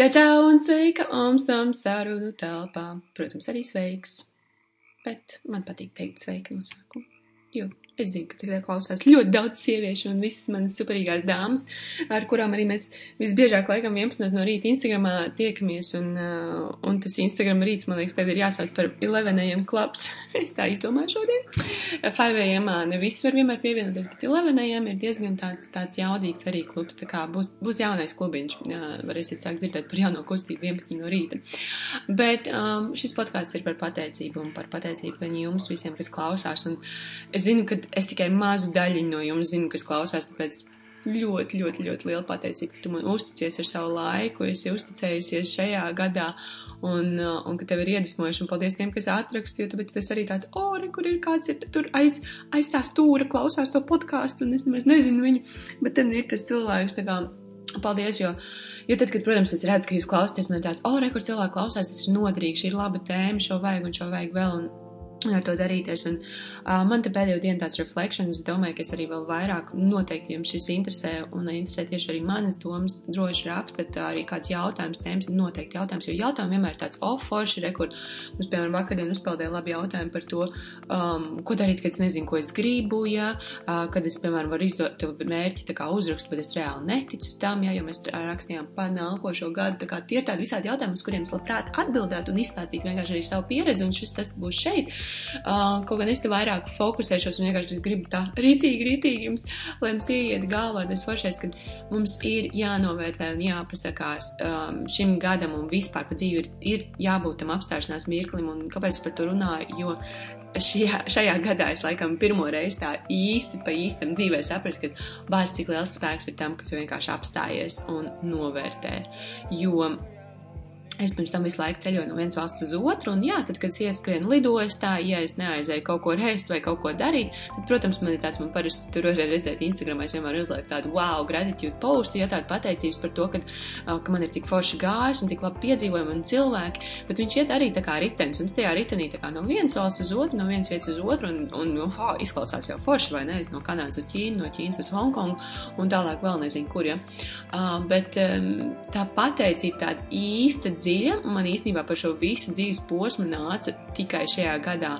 Čau, čau un sveika, omsam sarunu telpā. Protams, arī sveiks. Bet man patīk teikt sveika no sākuma. Jo Es zinu, ka tagad klausās ļoti daudz sieviešu un visas manas superīgās dāmas, ar kurām arī mēs visbiežāk laikam 11 no rīta Instagramā tiekamies, un, uh, un tas Instagram rīts, man liekas, tev ir jāsauc par 11 klubs. es tā izdomāju šodien. 5 AM ne viss var vienmēr pievienoties, bet 11 AM ir diezgan tāds, tāds jaudīgs arī klubs, tā kā būs, būs jaunais klubiņš, jā, varēsiet sākt dzirdēt par jauno kustību 11 no rīta. Bet um, šis podkāsts ir par pateicību un par pateicību gan jums visiem, kas klausās, un es zinu, ka es tikai mazu daļiņu no jums zinu, kas klausās, tāpēc ļoti, ļoti, ļoti liela pateicība, ka tu man uzticies ar savu laiku, esi uzticējusies šajā gadā un, uh, un ka tev ir iedvesmojuši, un paldies tiem, kas atrakst, jo tāpēc tas arī tāds, o, re, kur ir kāds ir tur aiz, aiz tā stūra, klausās to podkāstu, un es nemaz nezinu viņu, bet tad ir tas cilvēks, tā kā, Paldies, jo, jo tad, kad, protams, es redzu, ka jūs klausāties, man tāds, o, re, kur cilvēki klausās, tas ir noderīgi, šī ir laba tēma, šo vajag un šo vajag vēl, un, ar to darīties. Un, uh, man te pēdējo dienu tāds reflekšana, es domāju, ka es arī vēl vairāk noteikti jums šis interesē un interesē tieši arī manas domas. Droši rakstat arī kāds jautājums, tēmas noteikti jautājums, jo jautājumi vienmēr ir tāds off forši, re, kur mums, piemēram, vakardien uzpeldēja labi jautājumi par to, um, ko darīt, kad es nezinu, ko es gribu, ja, uh, kad es, piemēram, varu izdot to mērķi tā kā uzrakstu, bet es reāli neticu tam, ja, jo mēs rakstījām par nākošo gadu, tā kā tie ir tādi visādi jautājumi, uz kuriem es labprāt atbildētu un izstāstītu vienkārši arī savu pieredzi, un šis tas būs šeit. Uh, kaut gan es te vairāk fokusēšos un vienkārši gribu tā rītīgi, rītīgi jums, lai jums ieiet galvā tas foršais, ka mums ir jānovērtē un jāpasakās um, šim gadam un vispār pa dzīvi ir, ir jābūt tam apstāšanās mirklim. Un kāpēc par to runāju? Jo šajā, šajā gadā es laikam pirmo reizi tā īsti pa īstam dzīvē sapratu, ka bāc, cik liels spēks ir tam, ka tu vienkārši apstājies un novērtē. Jo Es pirms tam visu laiku ceļoju no vienas valsts uz otru, un jā, tad, kad es ieskrienu lidostā, ja es neaizēju kaut ko reist vai kaut ko darīt, tad, protams, man ir tāds, man parasti tur var redzēt Instagramā, es vienmēr uzlieku tādu wow, gratitude postu, ja tādu pateicības par to, ka, ka man ir tik forši gājis un tik labi piedzīvojumi un cilvēki, bet viņš iet arī tā kā ritenis, un tajā ritenī tā kā no vienas valsts uz otru, no vienas vietas uz otru, un, un, ha, izklausās jau forši, vai ne, no Kanādas uz Ķīnu, no Ķīnas uz Hongkongu, un tālāk vēl nezinu, kur, ja. Uh, bet um, tā pateicība tāda īsta dzīve dziļa. Man īstenībā par šo visu dzīves posmu nāca tikai šajā gadā.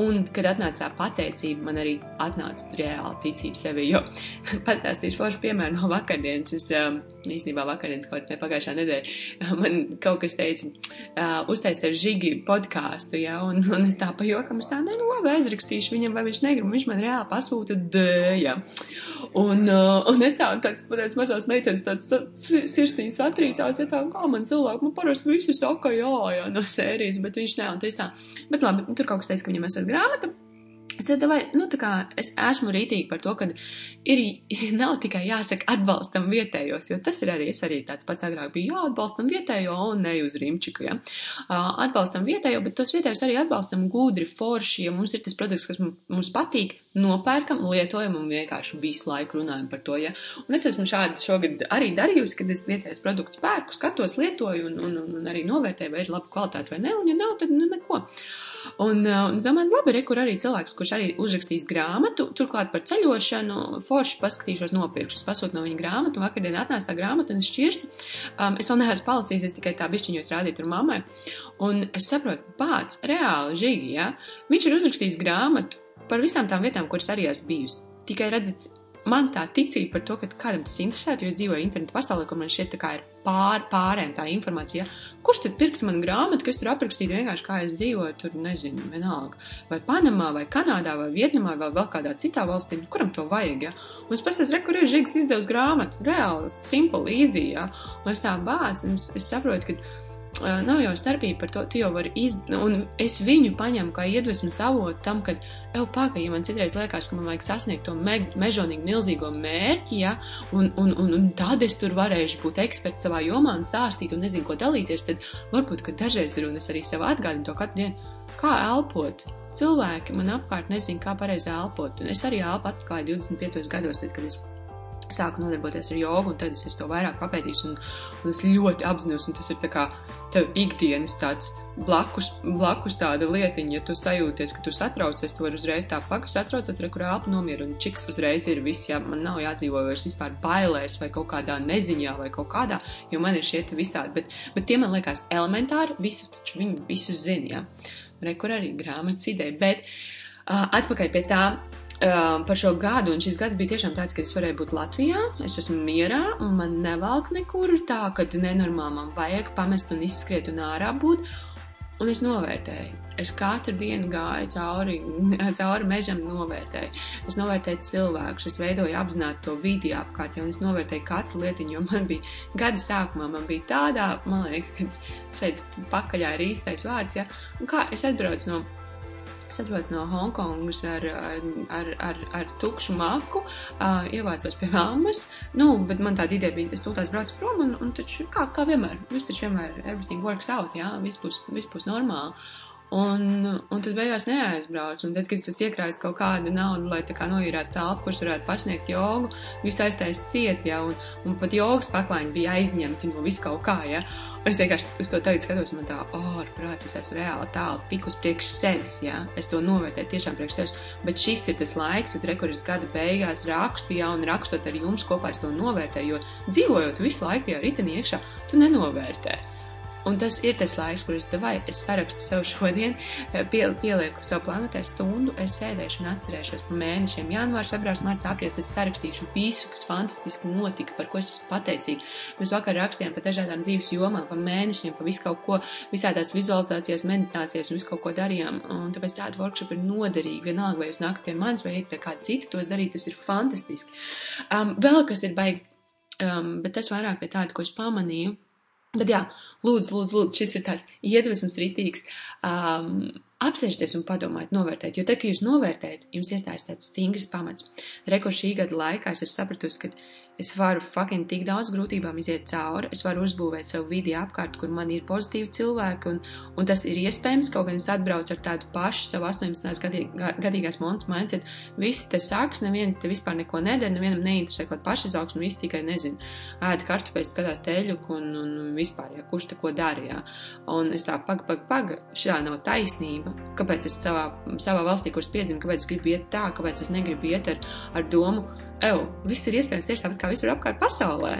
Un, kad atnāca tā pateicība, man arī atnāca reāla ticība sevi. Jo pastāstīšu foršu piemēru no vakardienas. Es um, īstenībā vakardienas kaut kādā pagājušā nedēļā man kaut kas teica, uh, uztaisīt ar žigi podkāstu, ja, un, un es tā pa jokam, es tā, ne, nu labi, aizrakstīšu viņam, vai viņš negrib, un viņš man reāli pasūta D, ja. Un, uh, un es tā, tāds, tāds mazās meitenes, tāds sirsnīgs atrīcās, ja tā, kā man cilvēki, man parasti visi saka, jā, jā, no sērijas, bet viņš ne, un tas tā, bet labi, tur kaut kas teica, ka viņam esat grāmata, Es, vai, nu, kā, es esmu rītīgi par to, ka ir, nav tikai jāsaka atbalstam vietējos, jo tas ir arī, es arī tāds pats agrāk biju, jā, atbalstam vietējo un ne uz rimčiku, ja. Atbalstam vietējo, bet tos vietējos arī atbalstam gudri, forši, ja mums ir tas produkts, kas mums patīk, nopērkam, lietojam un vienkārši visu laiku runājam par to, ja. Un es esmu šādi šogad arī darījusi, kad es vietējos produktus pērku, skatos, lietoju un, un, un, arī novērtēju, vai ir laba kvalitāte vai ne, un ja nav, tad nu neko. Uh, un es domāju, labi, re, kur arī cilvēks, kurš arī uzrakstīs grāmatu, turklāt par ceļošanu, forši paskatīšos, nopirkšu, es pasūtu no viņa grāmatu, vakardien atnāca tā grāmata, un es šķirstu, um, es vēl neesmu palasījis, es tikai tā bišķiņos rādīju tur mammai, un es saprotu, pats, reāli, žīgi, ja, viņš ir uzrakstījis grāmatu par visām tām vietām, kuras arī esmu bijusi. Tikai redzat, man tā ticība par to, ka kādam tas interesētu, jo es dzīvoju internetu pasaulē, kur man šeit tā kā ir pār, pārēm tā informācija. Kurš tad pirkt man grāmatu, kas tur aprakstītu vienkārši, kā es dzīvoju, tur nezinu, vienalga. Vai Panamā, vai Kanādā, vai Vietnamā, vai vēl kādā citā valstī, nu, kuram to vajag, ja? Un es pats esmu rekurēju žigs izdevusi grāmatu, reāli, simple, easy, ja? Un es tā bāc, un es, es saprotu, ka nav jau starpība par to, tu jau vari izdarīt, un es viņu paņemu kā iedvesmas avotu tam, ka, evo, paka, ja man citreiz liekas, ka man vajag sasniegt to me mežonīgi milzīgo mērķi, ja, un, un, un, un tad es tur varēšu būt eksperts savā jomā un stāstīt un nezinu, ko dalīties, tad varbūt, ka dažreiz ir un es arī sev atgādinu to katru dienu, kā elpot. Cilvēki man apkārt nezina, kā pareizi elpot, un es arī elpu atklāju 25 gados, tad, kad es sāku nodarboties ar jogu, un tad es to vairāk papētīšu, un, un es ļoti apzinos, un tas ir tā kā tev ikdienas tāds blakus, blakus tāda lietiņa, ja tu sajūties, ka tu satraucies, tu vari uzreiz tā pakas satraucies, re, kur elpa nomier un čiks uzreiz ir viss, ja man nav jādzīvo vairs vispār bailēs vai kaut kādā neziņā vai kaut kādā, jo man ir šie visādi, bet, bet tie man liekas elementāri, visu taču viņi visu zina, ja. Re, kur arī grāmatas ideja, bet uh, atpakaļ pie tā, uh, par šo gadu, un šis gads bija tiešām tāds, ka es varēju būt Latvijā, es esmu mierā, un man nevalk nekur tā, ka nenormāli man vajag pamest un izskriet un ārā būt, Un es novērtēju. Es katru dienu gāju cauri, cauri mežam, novērtēju. Es novērtēju cilvēkus, es veidoju apzināti to vidi apkārt, un es novērtēju katru lietiņu, jo man bija gada sākumā, man bija tādā, man liekas, ka šeit pakaļā ir īstais vārds, ja, un kā es atbraucu no Es atbraucu no Hongkongas ar, ar, ar, ar tukšu maku, uh, ievācos pie mammas. Nu, bet man tāda ideja bija, es tūlīt braucu prom, un, un taču, kā, kā vienmēr, viss taču vienmēr, everything works out, jā, viss būs, viss būs normāli. Un, un tad beigās neaizbraucu. Un tad, kad es iekrāju kaut kādu naudu, lai tā kā noīrētu telpu, kurš varētu pasniegt jogu, viss aiztais ciet, ja, un, un pat jogas paklājiņi bija aizņemti no vis kaut kā, ja. Un es vienkārši uz to tagad skatos, man tā, ārprāts, es esmu reāli tālu tikus priekš sevis, ja. Es to novērtēju tiešām priekš sevis. Bet šis ir tas laiks, kad rekords gada beigās rakstu, ja, un rakstot ar jums kopā es to novērtēju, jo dzīvojot visu laiku tajā ritenī iekšā, tu nenovērtēji. Un tas ir tas laiks, kur es devai, es sarakstu sev šodien, eh, pie, pielieku savu planētē stundu, es sēdēšu un atcerēšos par mēnešiem. Janvārs, februārs, marts, aprīlis, es sarakstīšu visu, kas fantastiski notika, par ko es esmu pateicīga. Mēs vakar rakstījām par dažādām dzīves jomām, par mēnešiem, par visu kaut ko, visādās vizualizācijas, meditācijas un visu kaut ko darījām. Un tāpēc tāda workshop ir noderīga. Vienalga, vai jūs nākat pie manis vai iet pie kāda cita tos darīt, tas ir fantastiski. Um, vēl kas ir baigi, um, bet tas vairāk pie tāda, ko es pamanīju Bet jā, lūdzu, lūdzu, lūdzu, šis ir tāds iedvesmas rītīgs. Um, apsēsties un padomāt, novērtēt. Jo tad, kad jūs novērtējat, jums iestājas tāds stingrs pamats. Reko šī gada laikā es esmu sapratusi, ka Es varu fucking tik daudz grūtībām iziet cauri, es varu uzbūvēt savu vidi apkārt, kur man ir pozitīvi cilvēki, un, un tas ir iespējams, kaut gan es atbraucu ar tādu pašu savu 18. Gadīgā, gadīgās monētas mindset. Visi te sāks, neviens te vispār neko nedara, nevienam neinteresē kaut pašizaugsmu, visi tikai nezinu, ēda kartupeļus, skatās teļuku un, un vispār, ja kurš te ko dara, jā. Un es tā pag, pag, pag, šā nav taisnība, kāpēc es savā, savā valstī, kuras piedzimu, kāpēc es gribu iet tā, kāpēc es negribu iet ar, ar domu, ew, viss ir iespējams tieši tāpat kā visur apkārt pasaulē.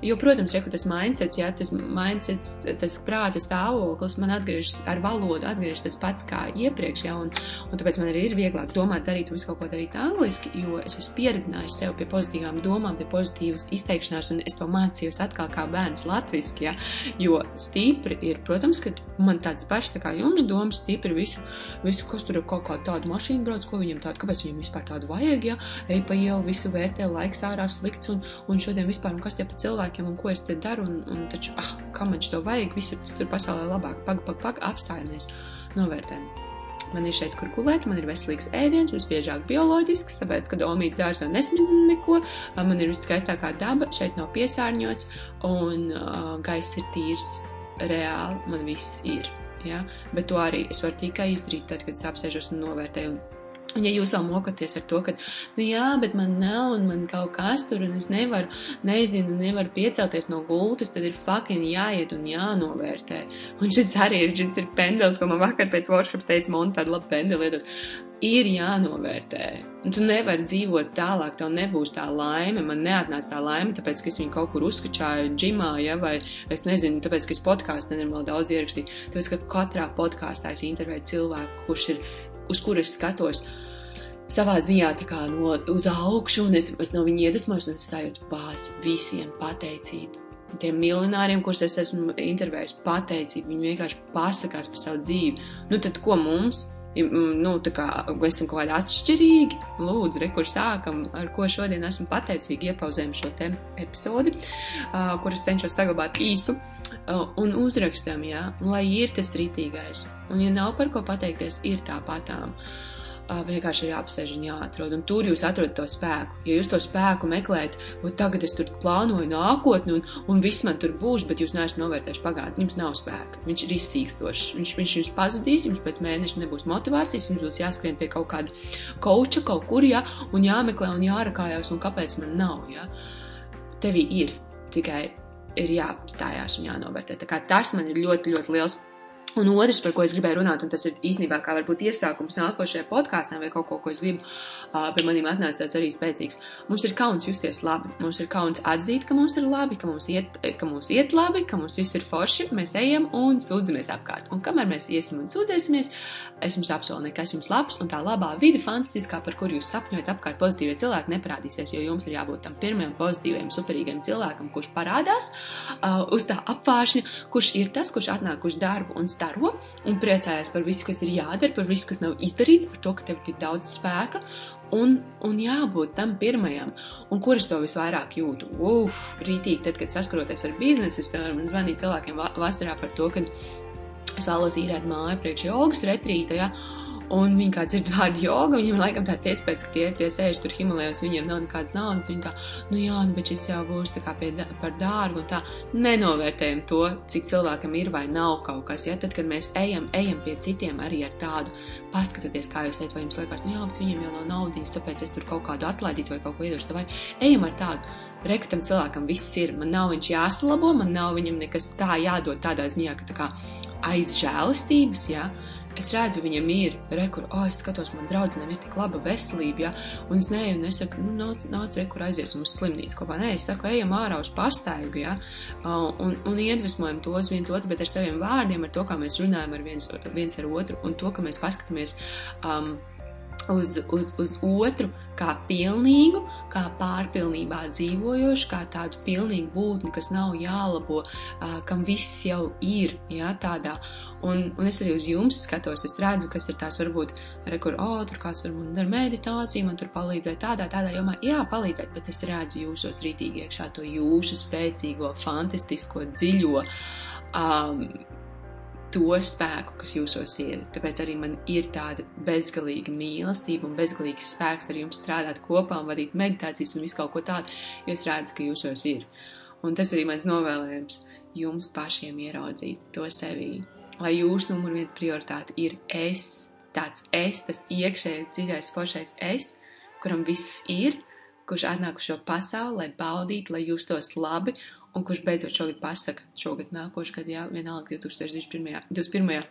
Jo, protams, reku tas mindsets, ja tas mindsets, tas prāta stāvoklis man atgriežas ar valodu, atgriežas tas pats kā iepriekš, ja, un, un tāpēc man arī ir vieglāk domāt, darīt visu kaut ko darīt angliski, jo es esmu pieredzinājis sev pie pozitīvām domām, pie pozitīvas izteikšanās, un es to mācījos atkal kā bērns latviski, ja, jo stipri ir, protams, ka man tāds pašs tā kā jums domas stipri visu, visu, kas tur ir kaut kā tādu mašīnu brauc, ko viņam tādu, kāpēc viņam vispār tādu vajag, ja, ej pa ielu, visu vērtē, laiks ārā slikts, un, un šodien vispār, un kas tie pa cilvēki, cilvēkiem, un ko es te daru, un, un taču, ah, kā man to vajag, visur tur pasaulē labāk, pag, pag, pag, apstājamies, novērtējam. Man ir šeit, kur gulēt, man ir veselīgs ēdiens, visbiežāk bioloģisks, tāpēc, kad omīte dārzā nesmidzina neko, man ir viskaistākā daba, šeit nav piesārņots, un uh, gaiss ir tīrs, reāli man viss ir. Ja? Bet to arī es varu tikai izdarīt tad, kad es apsēžos un novērtēju Un ja jūs vēl mokaties ar to, ka, nu jā, bet man nav, un man kaut kas tur, un es nevaru, nezinu, nevaru piecelties no gultas, tad ir fucking jāiet un jānovērtē. Un šis arī ir, šis ir pendels, ko man vakar pēc workshop teica, man tāda laba pendela lietot. Ir jānovērtē. Un tu nevari dzīvot tālāk, tev nebūs tā laime. Man neatnāca tā laime, tāpēc, ka es viņu kaut kur uzskačāju džimā, ja, vai es nezinu, tāpēc, ka es podkāstu nenormāli daudz ierakstīju. Tāpēc, ka katrā podkāstā es intervēju cilvēku, kurš ir uz kuras skatos savā ziņā no, uz augšu, un es, es no viņa iedvesmojos, un es sajūtu pats visiem pateicību. Tiem miljonāriem, kurus es esmu intervējis, pateicību, viņi vienkārši pasakās par savu dzīvi. Nu, tad ko mums? Nu, tā kā esam kaut kādi atšķirīgi, lūdzu, re, kur sākam, ar ko šodien esmu pateicīgi, iepauzējam šo te epizodi, uh, kuras cenšos saglabāt īsu, uh, un uzrakstam, jā, lai ir tas rītīgais. Un, ja nav par ko pateikties, ir tāpatām. Vienkārši ir jāapsēž un jāatrod. Un tur jūs atrodat to spēku. Ja jūs to spēku meklējat, un tagad es tur plānoju nākotni, un, un viss man tur būs, bet jūs neesat novērtējuši pagātni, jums nav spēka. Viņš ir izsīkstošs. Viņš, viņš jums pazudīs, jums pēc mēneša nebūs motivācijas, jums būs jāskrien pie kaut kāda koča kaut kur, ja, un jāmeklē un jārakājās, un kāpēc man nav. Ja. Tevī ir tikai ir jāapstājās un jānovērtē. Tas man ir ļoti, ļoti liels Un otrs, par ko es gribēju runāt, un tas ir īstenībā kā varbūt iesākums nākošajā podkāstā vai kaut ko, ko es gribu, uh, pie maniem atnāca tāds arī spēcīgs. Mums ir kauns justies labi, mums ir kauns atzīt, ka mums ir labi, ka mums iet, ka mums iet labi, ka mums viss ir forši, mēs ejam un sūdzamies apkārt. Un kamēr mēs iesim un sūdzēsimies, es jums apsolu, nekas jums labs, un tā labā vide, fantastiskā, par kuru jūs sapņojat apkārt pozitīvie cilvēki, neparādīsies, jo jums ir jābūt tam pirmajam pozitīvajam, superīgam cilvēkam, kurš parādās uh, uz tā apvāršņa, kurš ir tas, kurš atnāk uz darbu un staro un priecājās par visu, kas ir jādara, par visu, kas nav izdarīts, par to, ka tev ir tik daudz spēka. Un, un jābūt tam pirmajam, un kur es to visvairāk jūtu. Uf, rītīgi, tad, kad saskaroties ar biznesu, es, piemēram, zvanīju cilvēkiem vasarā par to, ka es vēlos īrēt māju priekš jogas retrīta, ja, Un viņi kā dzird vārdu joga, viņiem laikam tāds iespējas, ka tie, tie sēž tur Himalajos, viņiem nav nekādas naudas. Viņi tā, nu jā, nu, bet šis jau būs tā kā pie, par dārgu un tā. Nenovērtējam to, cik cilvēkam ir vai nav kaut kas. Ja tad, kad mēs ejam, ejam pie citiem arī ar tādu, paskatieties, kā jūs ejat, vai jums liekas, nu jā, bet viņiem jau nav naudas, tāpēc es tur kaut kādu atlaidītu vai kaut ko iedošu. Vai ejam ar tādu. Rekutam cilvēkam viss ir, man nav viņš jāsalabo, man nav viņam nekas tā jādod tādā ziņā, ka tā kā aiz žēlastības, jā. Ja? Es redzu, viņam ir, rekur, oh, es skatos, man draudzenēm ir tik laba veselība, ja, un es neju, un es saku, nu, nāc, nāc, rekur, aizies uz slimnīcu kopā. Nē, es saku, ejam ārā uz pastaigu, ja, un, un iedvesmojam tos viens otru, bet ar saviem vārdiem, ar to, kā mēs runājam ar viens, viens ar otru, un to, ka mēs paskatāmies, um, uz, uz, uz otru kā pilnīgu, kā pārpilnībā dzīvojošu, kā tādu pilnīgu būtni, kas nav jālabo, kam viss jau ir, jā, tādā. Un, un es arī uz jums skatos, es redzu, kas ir tās varbūt, rekur, o, oh, tur kāds varbūt dar meditāciju, man tur palīdzēt tādā, tādā jomā, jā, palīdzēt, bet es redzu jūsos rītīgi iekšā to jūsu spēcīgo, fantastisko, dziļo, um, to spēku, kas jūsos ir. Tāpēc arī man ir tāda bezgalīga mīlestība un bezgalīgs spēks ar jums strādāt kopā un vadīt meditācijas un visu kaut ko tādu, jo es redzu, ka jūsos ir. Un tas arī mans novēlējums jums pašiem ieraudzīt to sevī. Lai jūsu numur viens prioritāte ir es, tāds es, tas iekšējais, dziļais, foršais es, kuram viss ir, kurš atnāk uz šo pasauli, lai baudītu, lai justos labi un kurš beidzot šogad pasaka, šogad nākošais gads, jā, vienalga 2021. 21.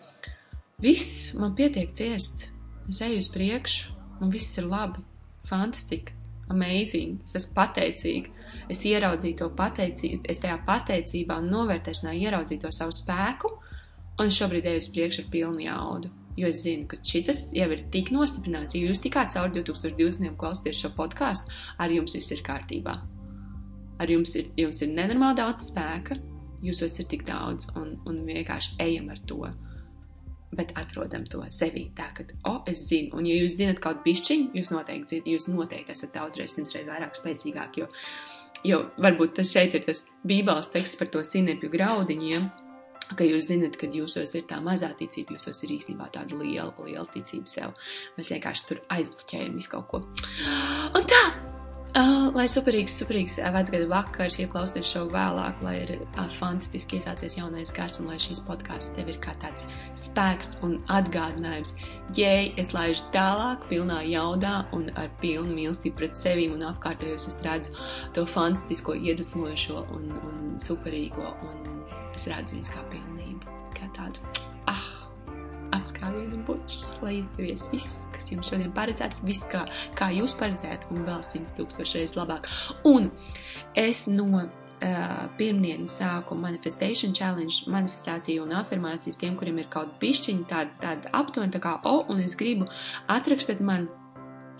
Viss man pietiek ciest, es eju uz priekšu, un viss ir labi, fantastika, amazing, es esmu pateicīga, es ieraudzīju to pateicību, es tajā pateicībā un novērtēšanā ieraudzīju to savu spēku, un šobrīd eju uz priekšu ar pilnu jaudu. Jo es zinu, ka šis jau ir tik nostiprināts, ja jūs tikāt cauri 2020. klausīties šo podkāstu, ar jums viss ir kārtībā ar jums ir, jums ir nenormāli daudz spēka, jūsos ir tik daudz, un, un vienkārši ejam ar to. Bet atrodam to sevī tā, o, oh, es zinu, un ja jūs zinat kaut bišķiņu, jūs noteikti zinat, jūs noteikti esat daudzreiz, simtreiz vairāk spēcīgāk, jo, jo varbūt tas šeit ir tas bībeles teksts par to sinepju graudiņiem, ka jūs zinat, ka jūsos ir tā mazā ticība, jūsos ir īstenībā tāda liela, liela ticība sev. Mēs vienkārši tur aizbloķējam visu kaut ko. Un tā, Uh, lai superīgs, superīgs vecgada vakars, ieklausies šo vēlāk, lai ir uh, fantastiski iesācies jaunais gads un lai šis podkāsts tev ir kā tāds spēks un atgādinājums. Jei, es laižu tālāk, pilnā jaudā un ar pilnu mīlestību pret sevīm un apkārtējos es redzu to fantastisko, iedvesmojošo un, un superīgo un es redzu viņus kā pilnību, kā tādu. Ah! Apskāvienu bučus, lai izdevies viss, kas jums šodien paredzēts, viss kā, kā jūs paredzējat, un vēl simts tūkstošreiz labāk. Un es no uh, pirmdienas sāku manifestation challenge, manifestāciju un afirmācijas tiem, kuriem ir kaut bišķiņi tāda, tāda aptuveni tā kā o, un es gribu atrakstīt man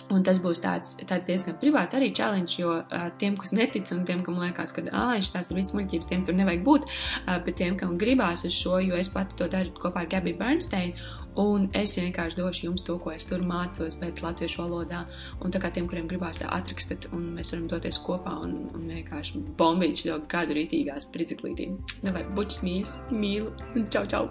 Un tas būs tāds, tāds diezgan privāts arī challenge, jo uh, tiem, kas netic un tiem, kam liekas, ka ah, tās ir visas muļķības, tiem tur nevajag būt, uh, bet tiem, kam gribās uz šo, jo es pati to daru kopā ar Gabi Bernstein, un es vienkārši došu jums to, ko es tur mācos, bet latviešu valodā, un tā kā tiem, kuriem gribās tā atrakstīt, un mēs varam doties kopā un, un vienkārši bombīt šo gadu rītīgās priciklītī. Nu vai bučs mīls, mīlu, un čau, čau!